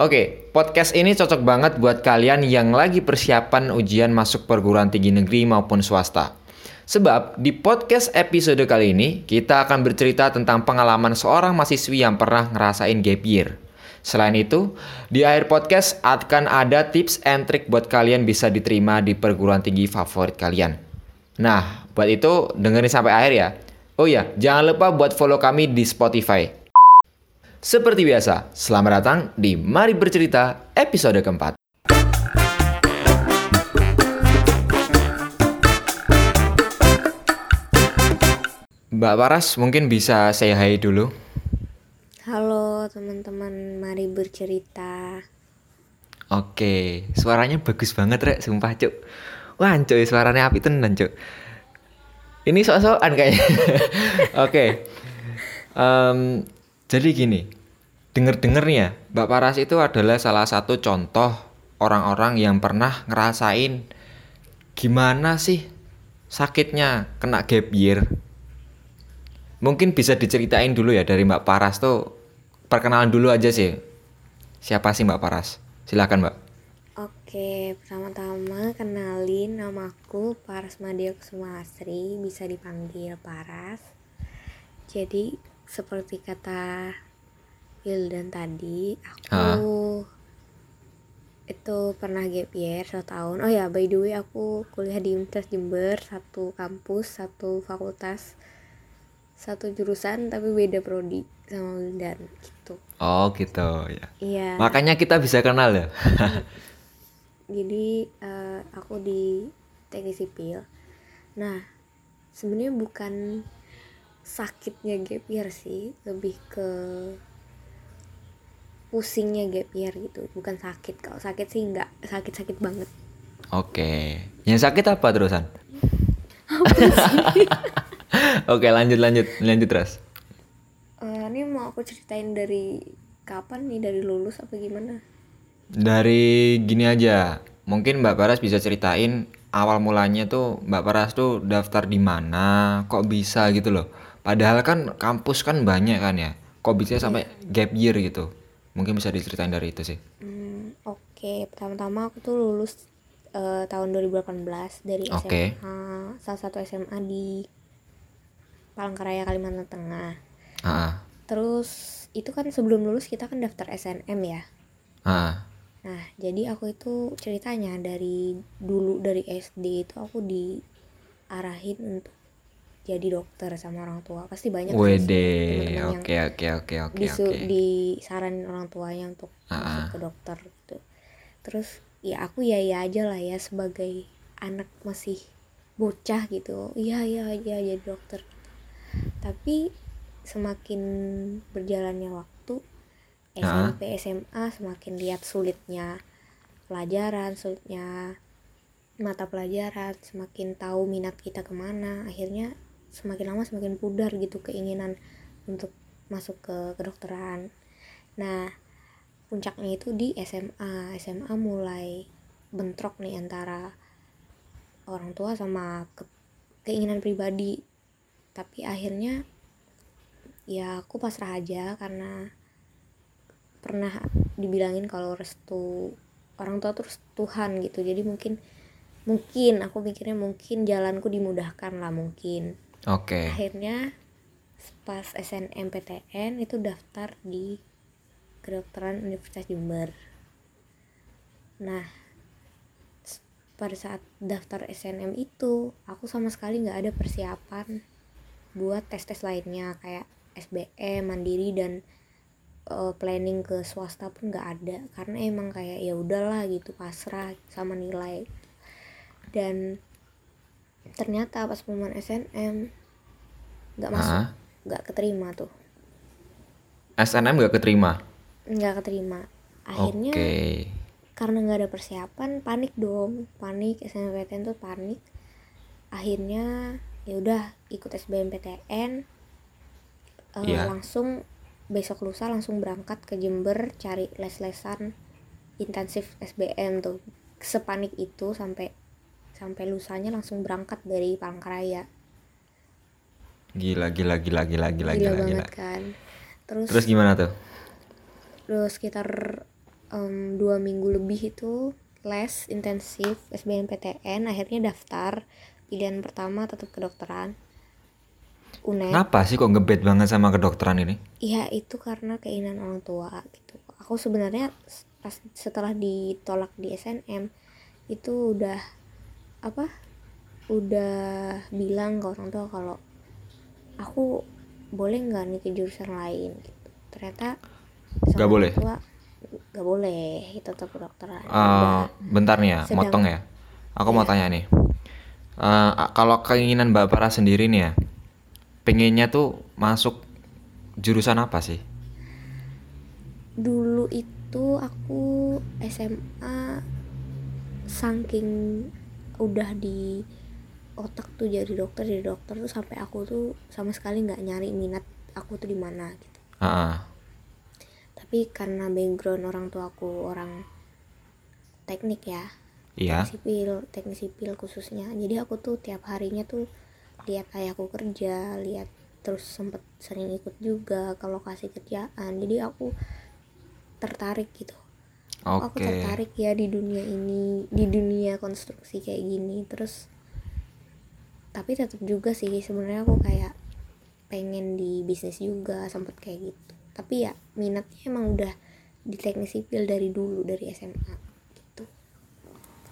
Oke, podcast ini cocok banget buat kalian yang lagi persiapan ujian masuk perguruan tinggi negeri maupun swasta. Sebab di podcast episode kali ini kita akan bercerita tentang pengalaman seorang mahasiswi yang pernah ngerasain gap year. Selain itu, di akhir podcast akan ada tips and trick buat kalian bisa diterima di perguruan tinggi favorit kalian. Nah, buat itu dengerin sampai akhir ya. Oh iya, jangan lupa buat follow kami di Spotify. Seperti biasa, selamat datang di Mari Bercerita episode keempat. Mbak Paras mungkin bisa saya hai dulu. Halo teman-teman, mari bercerita. Oke, suaranya bagus banget rek, sumpah cuk. Wah cuy, suaranya api tenan cuk. Ini sok-sokan kayaknya. Oke. Em, jadi gini, denger-denger nih ya, Mbak Paras itu adalah salah satu contoh orang-orang yang pernah ngerasain gimana sih sakitnya kena gap year. Mungkin bisa diceritain dulu ya dari Mbak Paras tuh perkenalan dulu aja sih. Siapa sih Mbak Paras? Silakan Mbak. Oke, pertama-tama kenalin namaku Paras Madia Kusuma Asri, bisa dipanggil Paras. Jadi seperti kata Wildan tadi, aku itu pernah gap year satu tahun. Oh ya, by the way aku kuliah di Universitas Jember, satu kampus, satu fakultas, satu jurusan tapi beda prodi sama Wildan gitu. Oh gitu ya. Iya. Makanya kita bisa kenal ya. jadi eh, aku di teknik sipil nah sebenarnya bukan sakitnya gap year sih lebih ke pusingnya gap year gitu bukan sakit kalau sakit sih nggak sakit sakit banget Oke. Yang sakit apa terusan? Oke, lanjut lanjut lanjut terus. Eh, ini mau aku ceritain dari kapan nih dari lulus apa gimana Dari gini aja. Mungkin Mbak Paras bisa ceritain awal mulanya tuh Mbak Paras tuh daftar di mana, kok bisa gitu loh. Padahal kan kampus kan banyak kan ya. Kok bisa sampai gap year gitu. Mungkin bisa diceritain dari itu sih. Hmm, oke pertama-tama aku tuh lulus eh, tahun 2018 dari. SMA salah satu SMA di Palangkaraya Kalimantan Tengah Ah, Terus itu kan sebelum lulus kita kan daftar SNM ya. ah. Nah, jadi aku itu ceritanya dari dulu dari SD itu aku diarahin untuk jadi dokter sama orang tua. Pasti banyak Wede, yang oke oke oke oke disu- oke. disaranin orang tuanya untuk masuk ke dokter gitu. Terus ya aku ya ya aja lah ya sebagai anak masih bocah gitu. Iya iya aja jadi dokter. Tapi semakin berjalannya waktu SMP SMA semakin lihat sulitnya pelajaran, sulitnya mata pelajaran, semakin tahu minat kita ke mana, akhirnya semakin lama semakin pudar gitu keinginan untuk masuk ke kedokteran. Nah, puncaknya itu di SMA. SMA mulai bentrok nih antara orang tua sama ke- keinginan pribadi. Tapi akhirnya ya aku pasrah aja karena pernah dibilangin kalau restu orang tua restu Tuhan gitu. Jadi mungkin mungkin aku mikirnya mungkin jalanku dimudahkan lah mungkin Oke. akhirnya pas SNMPTN itu daftar di kedokteran Universitas Jember. Nah pada saat daftar SNM itu aku sama sekali nggak ada persiapan buat tes tes lainnya kayak SBM mandiri dan eh, planning ke swasta pun nggak ada. Karena emang kayak ya udahlah gitu pasrah sama nilai. Dan ternyata pas pengumuman SNM nggak masuk nggak keterima tuh. SNM gak keterima. nggak keterima. Akhirnya Oke. karena nggak ada persiapan panik dong. Panik SNMPTN tuh panik. Akhirnya ya udah ikut SBMPTN eh, Iya. langsung besok lusa langsung berangkat ke Jember cari les-lesan intensif SBM tuh. Sepanik itu sampai sampai lusanya langsung berangkat dari Palangkaraya Gila gila gila gila gila gila, gila banget gila. kan. Terus Terus gimana tuh? terus sekitar um, dua minggu lebih itu les intensif SBMPTN akhirnya daftar. Pilihan pertama tetap kedokteran. UNED. Kenapa sih kok ngebet banget sama kedokteran ini? Iya itu karena keinginan orang tua gitu. Aku sebenarnya pas setelah ditolak di SNM itu udah apa udah bilang ke orang tua kalau aku boleh nggak nih ke jurusan lain gitu. Ternyata nggak boleh? tua gak boleh itu tetap kedokteran. Uh, bentar nih ya sedang, motong ya. Aku ya. mau iya. tanya nih. Uh, kalau keinginan mbak Para sendiri nih ya pengennya tuh masuk jurusan apa sih? Dulu itu aku SMA saking udah di otak tuh jadi dokter jadi dokter tuh sampai aku tuh sama sekali nggak nyari minat aku tuh di mana gitu. Uh -uh tapi karena background orang tua aku orang teknik ya iya. teknik sipil teknik sipil khususnya. Jadi aku tuh tiap harinya tuh lihat ayahku kerja lihat terus sempet sering ikut juga ke lokasi kerjaan. Jadi aku tertarik gitu okay. aku tertarik ya di dunia ini di dunia konstruksi kayak gini. Terus tapi tetap juga sih sebenarnya aku kayak pengen di bisnis juga sempet kayak gitu. Tapi ya minatnya emang udah di teknik sipil dari dulu dari SMA gitu.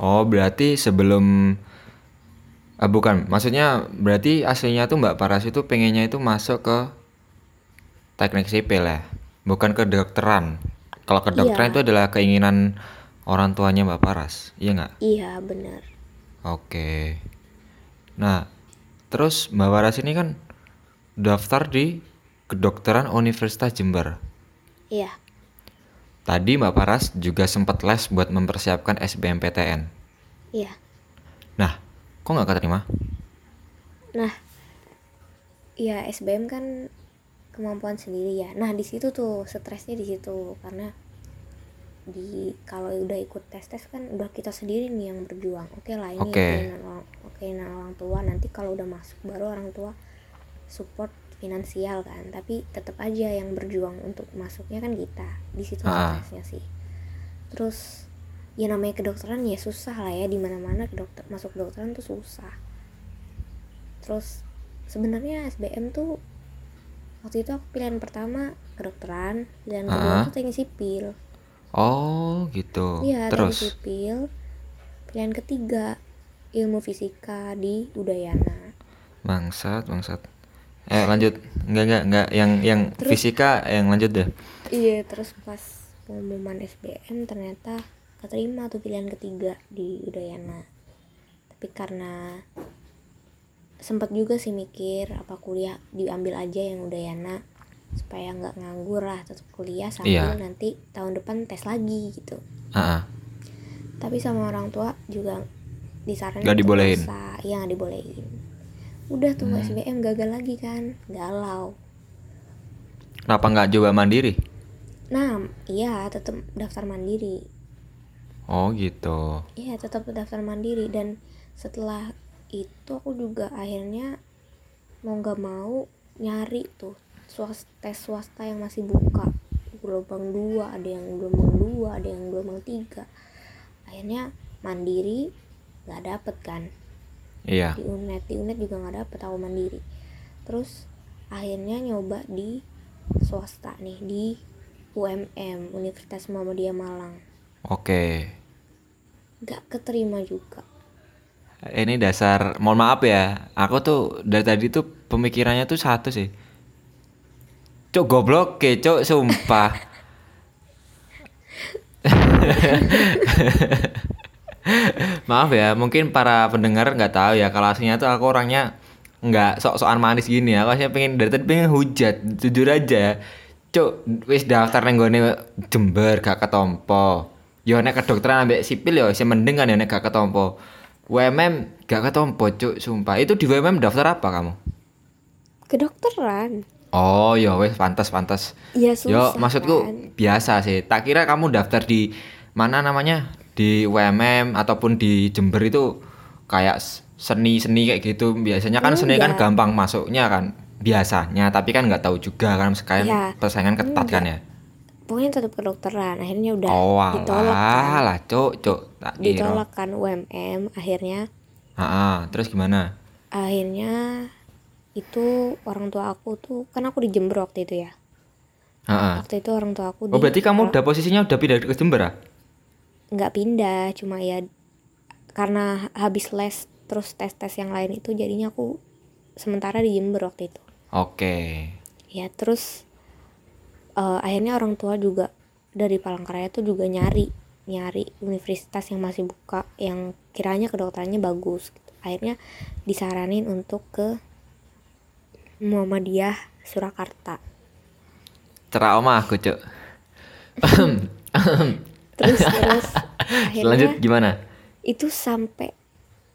Oh berarti sebelum ah, bukan. Maksudnya berarti aslinya tuh Mbak Paras itu pengennya itu masuk ke teknik sipil ya? Bukan ke kedokteran kalau kedokteran iya. itu adalah keinginan orang tuanya Mbak Paras iya nggak iya benar oke nah terus Mbak Paras ini kan daftar di Kedokteran Universitas Jember. Iya. Tadi Mbak Paras juga sempat les buat mempersiapkan SBMPTN. Iya. Nah, kok nggak keterima? Nah, ya SBM kan kemampuan sendiri ya. Nah di situ tuh stresnya di situ karena di kalau udah ikut tes tes kan udah kita sendiri nih yang berjuang. Oke lah ini okay. oke nah orang tua nanti kalau udah masuk baru orang tua support finansial kan tapi tetap aja yang berjuang untuk masuknya kan kita di situ ah. stresnya sih terus ya namanya kedokteran ya susah lah ya di mana mana kedokter masuk kedokteran tuh susah terus sebenarnya SBM tuh waktu itu aku pilihan pertama kedokteran uh kedua tuh teknik sipil. Oh gitu. Iya terus? teknik sipil. Pilihan ketiga ilmu fisika di Udayana. Bangsat bangsat. Eh lanjut. Enggak enggak enggak yang yang terus, fisika yang lanjut deh. Iya terus pas pengumuman SBM ternyata keterima tuh pilihan ketiga di Udayana. Tapi karena sempat juga sih mikir apa kuliah diambil aja yang Udayana supaya nggak nganggur lah tetap kuliah sambil iya. nanti tahun depan tes lagi gitu. Uh -uh. tapi sama orang tua juga disarankan nggak dibolehin? iya nggak dibolehin. Udah tuh hmm. SBM gagal lagi kan galau. Kenapa nggak coba mandiri? Nah iya tetap daftar mandiri. Oh gitu. Iya tetap daftar mandiri dan setelah itu aku juga akhirnya mau nggak mau nyari tuh swasta tes swasta yang masih buka. Gelombang dua ada yang gelombang dua ada yang gelombang tiga. Akhirnya mandiri nggak dapet kan. Iya. di unet di unet juga nggak dapet aku mandiri. Terus akhirnya nyoba di swasta nih di UMM Universitas Muhammadiyah Malang. Oke. Nggak keterima juga ini dasar mohon maaf ya aku tuh dari tadi tuh pemikirannya tuh satu sih cok goblok ke cok sumpah Maaf ya, mungkin para pendengar nggak tahu ya kalau aslinya tuh aku orangnya nggak sok-sokan manis gini ya. Aslinya pengen dari tadi pengen hujat, jujur aja. Cuk, wis daftar neng gue Jember gak ketompo. Yo nek kedokteran ambek sipil yo sih mending kan ya nek gak ketompo. WMM gak ketompo, cuk, sumpah. Itu di WMM daftar apa kamu? Kedokteran. Oh, ya wes pantas pantas. Iya susah. Yo maksudku kan? biasa sih. Tak kira kamu daftar di mana namanya? di WMM ataupun di Jember itu kayak seni-seni kayak gitu biasanya kan seni kan gampang masuknya kan biasanya tapi kan nggak tahu juga kan sekarang ya, persaingan ketat kan ya pokoknya tetap kedokteran akhirnya udah oh ditolak kan. Lah cok cok tak ditolak kan UMM akhirnya Ah, terus gimana? Akhirnya itu orang tua aku tuh kan aku di Jember waktu itu ya. Ah. waktu itu orang tua aku oh berarti kamu udah posisinya udah pindah ke Jember ah? nggak pindah cuma ya karena habis les terus tes tes yang lain itu jadinya aku sementara di Jember waktu itu. Oke. Ya terus eh, akhirnya orang tua juga dari Palangkaraya tuh juga nyari nyari universitas yang masih buka yang kiranya kedokterannya bagus gitu. akhirnya disaranin untuk ke Muhammadiyah Surakarta. Trauma aku cok terus terus lanjut akhirnya gimana? Itu sampai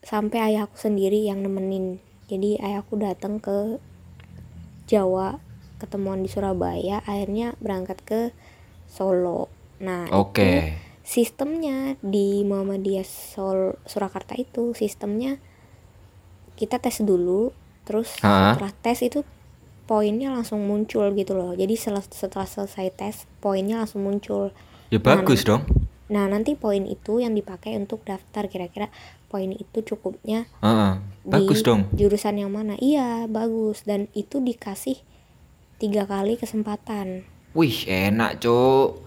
sampai ayahku sendiri yang nemenin. Jadi ayahku datang ke Jawa ketemuan di Surabaya akhirnya berangkat ke Solo nah oke itu sistemnya di Muhammadiyah Sol Surakarta itu sistemnya kita tes dulu terus Ha? setelah tes itu poinnya langsung muncul gitu loh jadi setelah, setelah selesai tes poinnya langsung muncul ya bagus dong Nah, nanti poin itu yang dipakai untuk daftar kira-kira poin itu cukupnya Ah, ah. bagus di dong jurusan yang mana. Iya, bagus dan itu dikasih tiga kali kesempatan. wih enak cok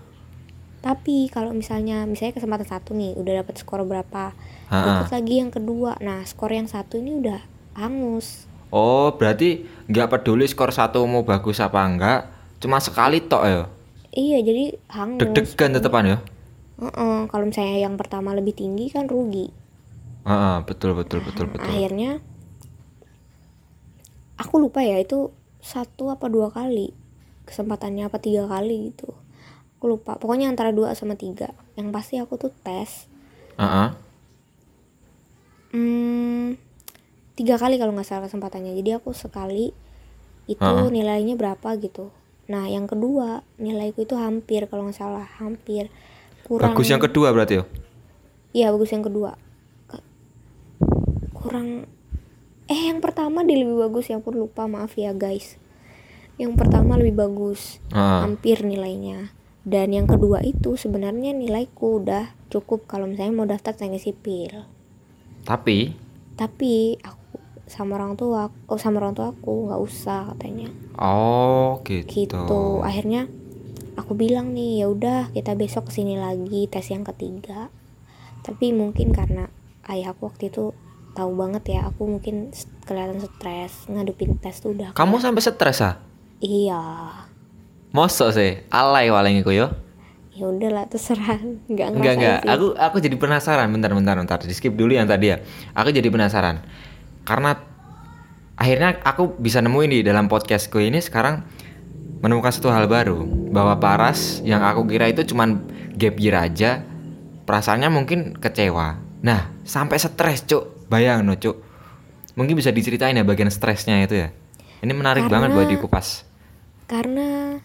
Tapi kalau misalnya misalnya kesempatan satu nih udah dapat skor berapa, ikut lagi yang kedua. Nah, skor yang satu ini udah hangus. oh berarti nggak peduli skor satu mau bagus apa enggak cuma sekali tok ya Iya, jadi hangus. deg-degan tetepan ya Heeh, kalau misalnya yang pertama lebih tinggi kan rugi. Ah, ah, betul betul betul betul akhirnya aku lupa ya itu satu apa dua kali kesempatannya apa tiga kali gitu. Aku lupa pokoknya antara dua sama tiga. Yang pasti aku tuh tes. Ah, ah. hmm, tiga kali kalau nggak salah kesempatannya. Jadi aku sekali itu Ah. nilainya berapa gitu. Nah yang kedua nilaiku itu hampir kalau nggak salah hampir kurang bagus yang kedua berarti ya? Iya bagus yang kedua. Ke- kurang eh yang pertama dia lebih bagus ya aku lupa maaf ya guys. Yang pertama lebih bagus Ah, hampir nilainya. Dan yang kedua itu sebenarnya nilaiku udah cukup kalau misalnya mau daftar teknik sipil. Tapi? Tapi aku sama orang tua oh sama orang tua aku nggak usah katanya. Oh gitu, gitu. Akhirnya aku bilang nih ya udah kita besok ke sini lagi tes yang ketiga. Tapi mungkin karena ayah aku waktu itu tahu banget ya aku mungkin kelihatan stres ngadepin tes tuh udah kamu sampai stres ah? Iya. Mosok sih alay waling iku yo. Ya udahlah terserah. Nggak enggak sih. aku aku jadi penasaran. Bentar bentar bentar. Di skip dulu yang tadi ya. Aku jadi penasaran. Karena akhirnya aku bisa nemuin di dalam podcastku ini sekarang menemukan satu hal baru. Bahwa Paras yang aku kira itu cuman gap year aja perasaannya mungkin kecewa. Nah sampai stres cuk bayang no cuk. Mungkin bisa diceritain ya bagian stresnya itu ya. Ini menarik banget buat Karena- dikupas. karena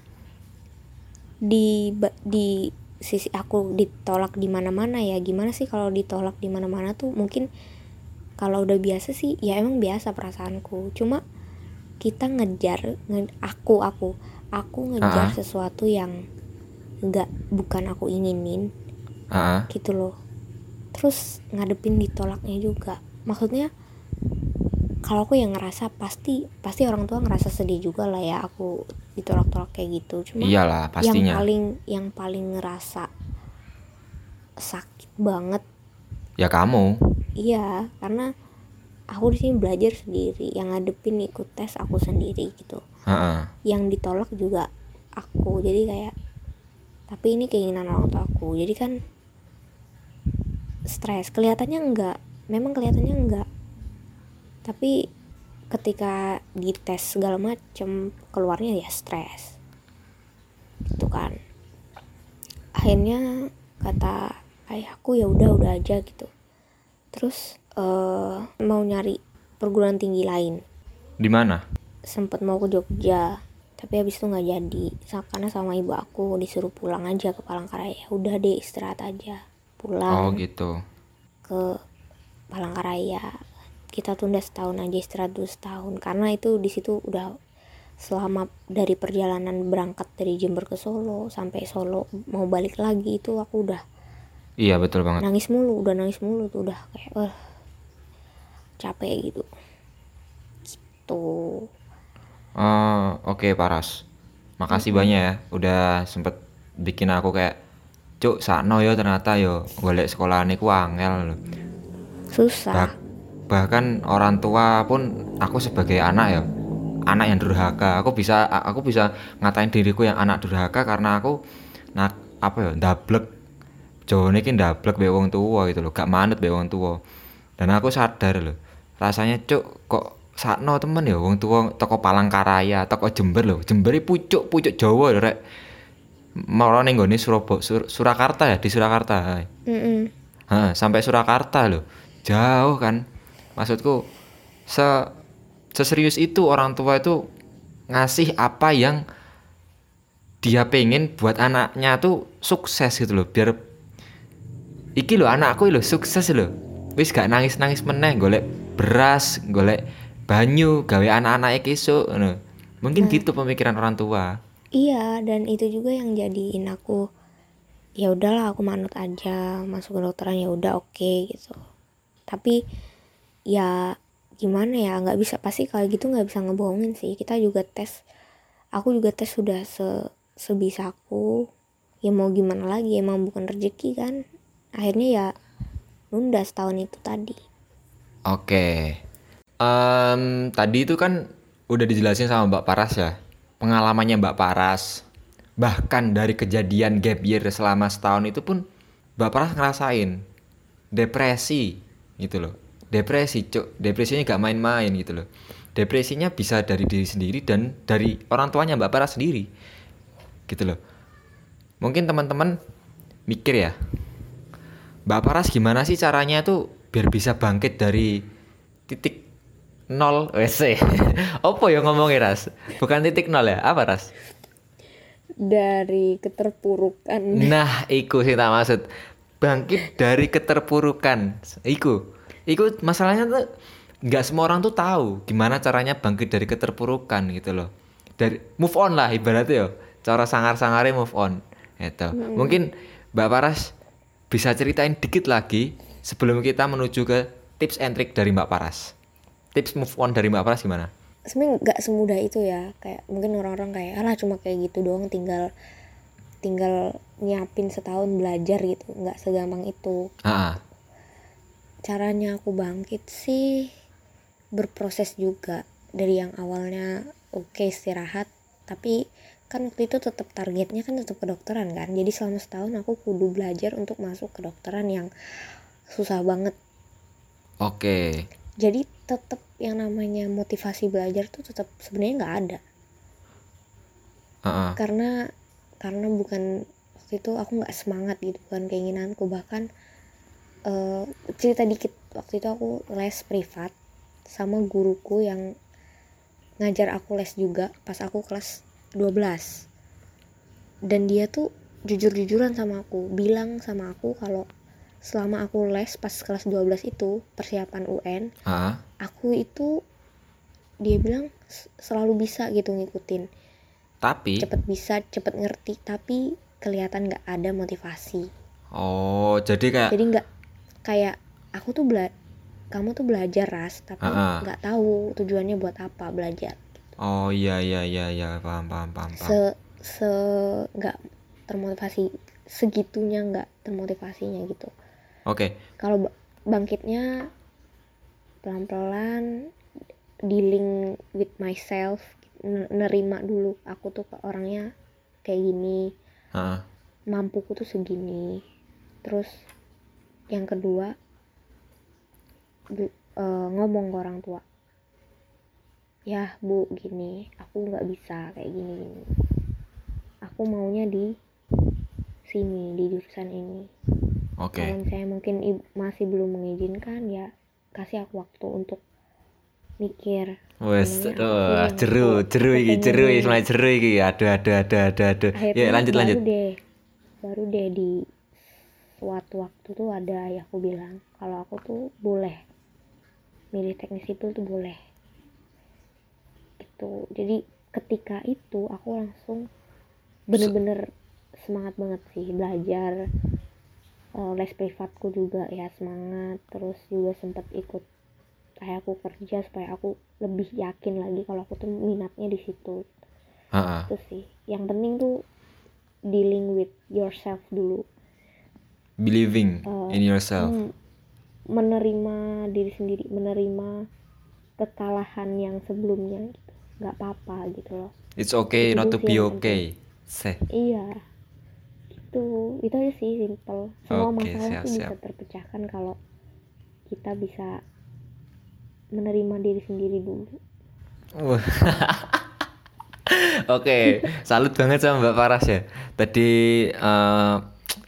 di di sisi aku ditolak di mana-mana ya gimana sih kalau ditolak di mana-mana tuh mungkin kalau udah biasa sih ya emang biasa perasaanku. Cuma kita ngejar nge- aku aku aku ngejar sesuatu yang nggak bukan aku inginin Ah, ah. gitu loh. Terus ngadepin ditolaknya juga maksudnya kalau aku yang ngerasa pasti pasti orang tua ngerasa sedih juga lah ya aku ditolak-tolak kayak gitu. Cuma iyalah yang paling yang paling ngerasa sakit banget ya kamu. Iya karena aku di sini belajar sendiri yang ngadepin ikut tes aku sendiri gitu. Ah. yang ditolak juga aku. Jadi kayak tapi ini keinginan orang tua aku. Jadi kan stres. Kelihatannya enggak memang kelihatannya enggak. Tapi ketika dites segala macem keluarnya ya stres. Gitu kan. Akhirnya kata ayahku ya udah udah aja gitu. Terus eh, mau nyari perguruan tinggi lain. Di mana? Sempet mau ke Jogja tapi habis itu nggak jadi. Karena sama ibu aku disuruh pulang aja ke Palangkaraya. Udah deh istirahat aja. Oh pulang gitu. Ke Palangkaraya. Kita tunda setahun aja istirahat dulu setahun. Karena itu di situ udah selama dari perjalanan berangkat dari Jember ke Solo sampai Solo mau balik lagi itu aku udah iya betul banget. nangis mulu udah nangis mulu tuh udah kayak uh, capek gitu. Gitu. Oh oke okay, Paras. Makasih -hmm. banyak ya udah sempet bikin aku kayak cuk sakno yo ternyata yo golek sekolah ku angel susah. Bah bahkan orang tua pun aku sebagai anak ya anak yang durhaka. Aku bisa aku bisa ngatain diriku yang anak durhaka karena aku nak apa ya dablek Jawa ini kan dablek be wong tua gitu loh gak manut be wong tua dan aku sadar loh rasanya cuk kok sakno temen ya wong tua toko Palangkaraya toko Jember loh. Jember pucuk pucuk Jawa lho rek. Mau gone Surabaya Sur, Surakarta ya di Surakarta mm -mm. Ha, sampai Surakarta loh jauh kan. Maksudku se seserius itu orang tua itu ngasih apa yang dia pengen buat anaknya tuh sukses gitu loh. Biar iki loh anakku loh sukses loh. Wis gak nangis nangis meneh golek beras golek banyu gawe anak-anak kesuk no. mungkin nah. gitu pemikiran orang tua. Iya dan itu juga yang jadiin aku ya udahlah aku manut aja masuk ke dokteran ya udah oke okay, gitu tapi ya gimana ya nggak bisa pasti kalau gitu nggak bisa ngebohongin sih. Kita juga tes aku juga tes sudah se sebisaku ya mau gimana lagi emang bukan rezeki kan. Akhirnya ya nunda setahun itu tadi. Oke. Um, tadi itu kan udah dijelasin sama Mbak Paras ya pengalamannya Mbak Paras. Bahkan dari kejadian gap year selama setahun itu pun Mbak Paras ngerasain depresi gitu loh. Depresi cok depresinya gak main-main gitu loh. Depresinya bisa dari diri sendiri dan dari orang tuanya mbak Para sendiri. Gitu loh. Mungkin teman-teman mikir ya mbak Paras gimana sih caranya tuh biar bisa bangkit dari titik nol? Wc opo ya ngomongnya ras? Bukan titik nol ya? Apa ras? Dari keterpurukan. Nah iku sih tak maksud bangkit dari keterpurukan iku Iku masalahnya tuh nggak semua orang tuh tahu gimana caranya bangkit dari keterpurukan gitu loh. Dari move on lah ibaratnya yo. Cara sangar-sangarnya move on. Gitu. Hmm. Mungkin Mbak Paras bisa ceritain dikit lagi sebelum kita menuju ke tips and trick dari Mbak Paras. Tips move on dari Mbak Paras gimana? Sebenarnya nggak semudah itu ya. Kayak mungkin orang-orang kayak alah cuma kayak gitu doang tinggal tinggal nyiapin setahun belajar gitu nggak segampang itu. Ah, caranya aku bangkit sih berproses juga dari yang awalnya oke okay, istirahat tapi kan waktu itu tetap targetnya kan tetap kedokteran kan jadi selama setahun aku kudu belajar untuk masuk kedokteran yang susah banget oke okay. jadi tetap yang namanya motivasi belajar tuh tetap sebenarnya nggak ada uh -uh. karena karena bukan waktu itu aku nggak semangat gitu kan keinginanku. Bahkan uh, cerita dikit waktu itu aku les privat sama guruku yang ngajar aku les juga pas aku kelas 12 dan dia tuh jujur-jujuran sama aku bilang sama aku kalau selama aku les pas kelas 12 itu persiapan UN uh. aku itu dia bilang selalu bisa gitu ngikutin tapi cepet bisa cepet ngerti tapi kelihatan nggak ada motivasi oh jadi kayak jadi nggak kayak aku tuh bela kamu tuh belajar ras tapi nggak uh -uh. tahu tujuannya buat apa belajar oh iya iya iya iya paham paham paham, paham. se se nggak termotivasi segitunya nggak termotivasinya gitu oke okay. kalau bangkitnya pelan pelan dealing with myself nerima dulu aku tuh orangnya kayak gini uh. mampuku tuh segini. Terus yang kedua bu, uh, ngomong ke orang tua. Ya bu gini aku nggak bisa kayak gini gini. Aku maunya di sini di jurusan ini. Okay. kalau saya mungkin masih belum mengizinkan ya kasih aku waktu untuk mikir Wes, oh, jeru, jeru iki, jeru iki, mulai jeru iki. Aduh, aduh, aduh, aduh, aduh. Ya, lanjut, baru lanjut. Deh, baru deh di suatu waktu tuh ada ayahku bilang kalau aku tuh boleh. Milih teknik sipil tuh boleh. Itu jadi ketika itu aku langsung bener-bener semangat banget sih belajar uh, les privatku juga ya semangat. Terus juga sempat ikut kayak aku kerja supaya aku lebih yakin lagi kalau aku tuh minatnya di situ. Ha-ha. itu sih. Yang penting tuh dealing with yourself dulu. Believing Uh, in yourself. Hmm, menerima diri sendiri menerima kekalahan yang sebelumnya gitu. Nggak apa-apa gitu loh. It's okay itu not to be okay. Seh. iya. Itu itu aja sih simple. Semua Oke, masalah siap, tuh bisa siap. terpecahkan kalau kita bisa menerima diri sendiri dulu. Oke, salut banget sama Mbak Paras ya. Tadi eh,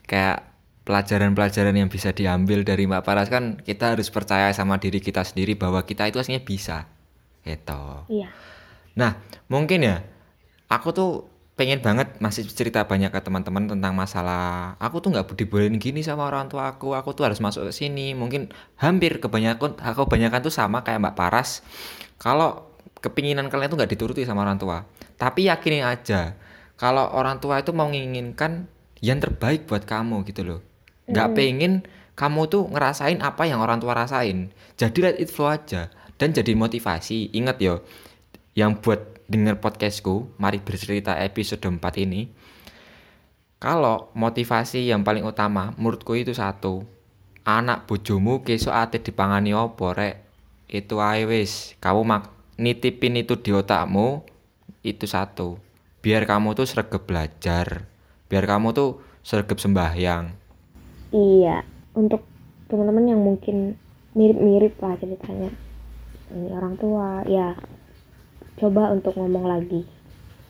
kayak pelajaran-pelajaran yang bisa diambil dari Mbak Paras kan kita harus percaya sama diri kita sendiri bahwa kita itu aslinya bisa. Gitu. iya Nah, mungkin ya aku tuh pengen banget masih cerita banyak ke teman-teman tentang masalah aku tuh nggak dibolehin gini sama orang tua aku. Aku tuh harus masuk ke sini. Mungkin hampir kebanyakan aku kebanyakan tuh sama kayak Mbak Paras. Kalau kepinginan kalian tuh nggak dituruti sama orang tua. Tapi yakinin aja kalau orang tua itu mau menginginkan yang terbaik buat kamu gitu loh. Nggak pengen kamu tuh ngerasain apa yang orang tua rasain. Jadi let it flow aja dan jadi motivasi. Ingat yo yang buat denger podcastku mari bercerita episode 4 ini. Kalau motivasi yang paling utama menurutku itu satu anak bojomu kesok ate dipangani opo rek? Itu ae wis. Kamu mak nitipin itu di otakmu itu satu. Biar kamu tuh sregep belajar. Biar kamu tuh sregep sembahyang. Iya untuk teman-teman yang mungkin mirip-mirip lah ceritanya. Ini orang tua ya coba untuk ngomong lagi.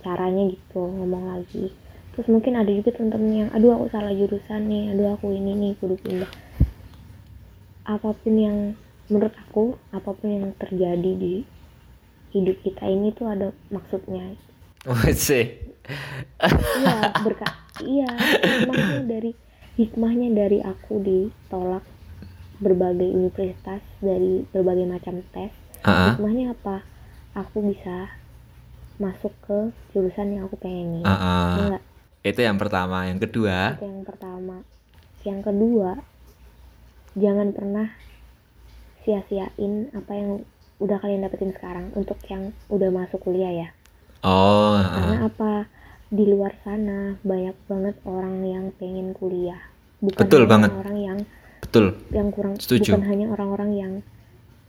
Caranya gitu ngomong lagi. Terus mungkin ada juga teman-teman yang aduh aku salah jurusan nih aduh aku ini nih kudu pindah. Apa pun yang menurut aku apa pun yang terjadi di hidup kita ini tuh ada maksudnya. Sih iya berkat iya hikmahnya dari hikmahnya dari aku ditolak berbagai universitas dari berbagai macam tes. Ah, hikmahnya apa aku bisa masuk ke jurusan yang aku pengenin ah, ah. Enggak, itu yang pertama. Yang kedua? Itu yang pertama. Yang kedua jangan pernah sia-siain apa yang udah kalian dapetin sekarang untuk yang udah masuk kuliah ya. Oh ah, ah. karena apa? Di luar sana banyak banget orang yang pengen kuliah. Bukan Betul banget. orang yang betul. yang kurang Setuju. bukan hanya orang-orang yang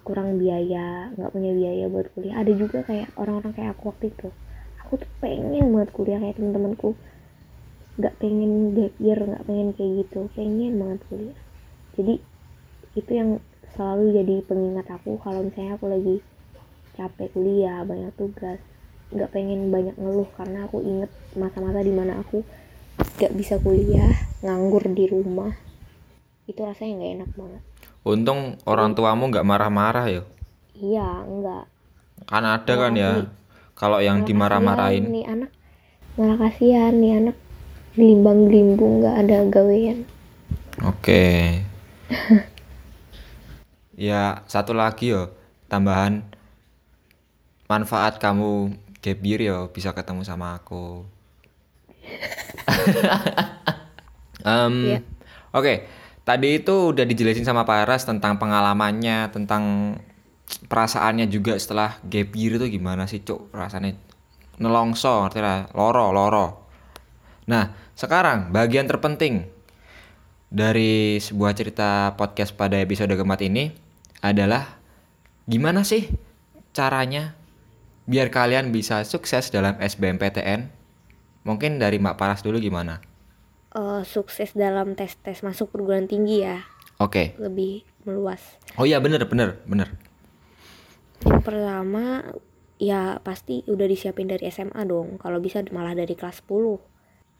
kurang biaya nggak punya biaya buat kuliah. Ada juga kayak orang-orang kayak aku waktu itu. Aku tuh pengen banget kuliah kayak temen-temenku. Nggak pengen gap year nggak pengen kayak gitu. Pengen banget kuliah. Jadi itu yang selalu jadi pengingat aku kalau misalnya aku lagi capek kuliah banyak tugas. Nggak pengen banyak ngeluh karena aku inget masa-masa di mana aku nggak bisa kuliah nganggur di rumah. Itu rasanya nggak enak banget untung orang tuamu nggak marah-marah ya? Iya enggak kan ada kan ya kalau yang dimarah-marahin. nih anak. Malah kasihan nih anak. Gelimbang gelimbung nggak ada gawean. Oke. ya, satu lagi yo, tambahan. Manfaat kamu gap year yo bisa ketemu sama aku. Em, Iya. Oke, tadi itu udah dijelasin sama Pak Eras tentang pengalamannya, tentang perasaannya juga setelah gap year itu gimana sih, Cuk? Rasanya nelongso, ngerti lah, loro, loro. Nah, sekarang bagian terpenting dari sebuah cerita podcast pada episode keempat ini adalah gimana sih caranya biar kalian bisa sukses dalam SBMPTN? Mungkin dari Mbak Paras dulu gimana? Eh, sukses dalam tes tes masuk perguruan tinggi ya Oke. lebih meluas Oh iya bener bener bener. yang pertama ya pasti udah disiapin dari SMA dong kalau bisa malah dari kelas 10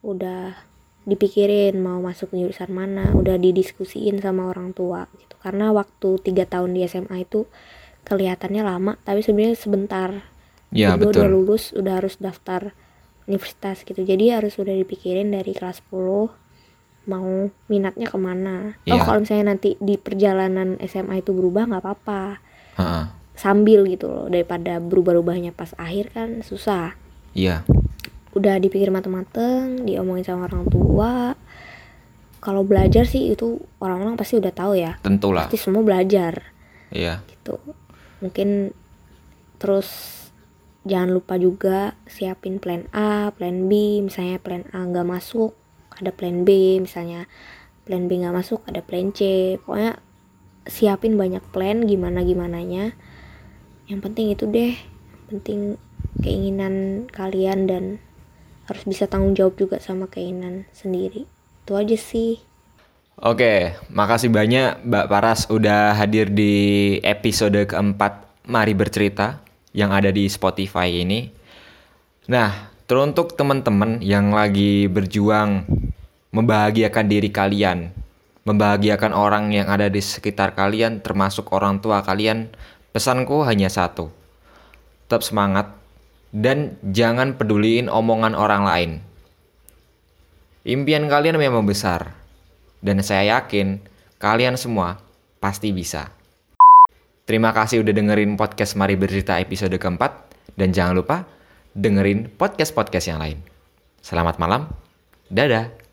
udah dipikirin mau masuk jurusan mana udah didiskusiin sama orang tua gitu karena waktu tiga tahun di SMA itu kelihatannya lama tapi sebenarnya sebentar Ya Jadi gua udah betul. lulus udah harus daftar universitas gitu jadi harus udah dipikirin dari kelas 10 mau minatnya ke mana oh Iya. kalau misalnya nanti di perjalanan SMA itu berubah nggak apa-apa Heeh. sambil gitu loh daripada berubah-ubahnya pas akhir kan susah Iya. Udah dipikir mateng-mateng, diomongin sama orang tua. Kalau belajar sih itu orang-orang pasti udah tahu ya. Tentulah. Pasti semua belajar. Iya. Gitu. Mungkin terus jangan lupa juga siapin plan A, plan B. Misalnya plan A nggak masuk, ada plan B. Misalnya plan B nggak masuk, ada plan C. Pokoknya siapin banyak plan gimana gimananya. Yang penting itu deh. Yang penting keinginan kalian dan harus bisa tanggung jawab juga sama keinginan sendiri itu aja sih Oke, makasih banyak Mbak Paras udah hadir di episode keempat Mari Bercerita yang ada di Spotify ini. Nah, teruntuk teman-teman yang lagi berjuang membahagiakan diri kalian, membahagiakan orang yang ada di sekitar kalian, termasuk orang tua kalian, pesanku hanya satu. Tetap semangat dan jangan peduliin omongan orang lain. Impian kalian memang besar, dan saya yakin kalian semua pasti bisa. Terima kasih udah dengerin podcast Mari Bercerita episode keempat. Dan jangan lupa dengerin podcast-podcast yang lain. Selamat malam. Dadah.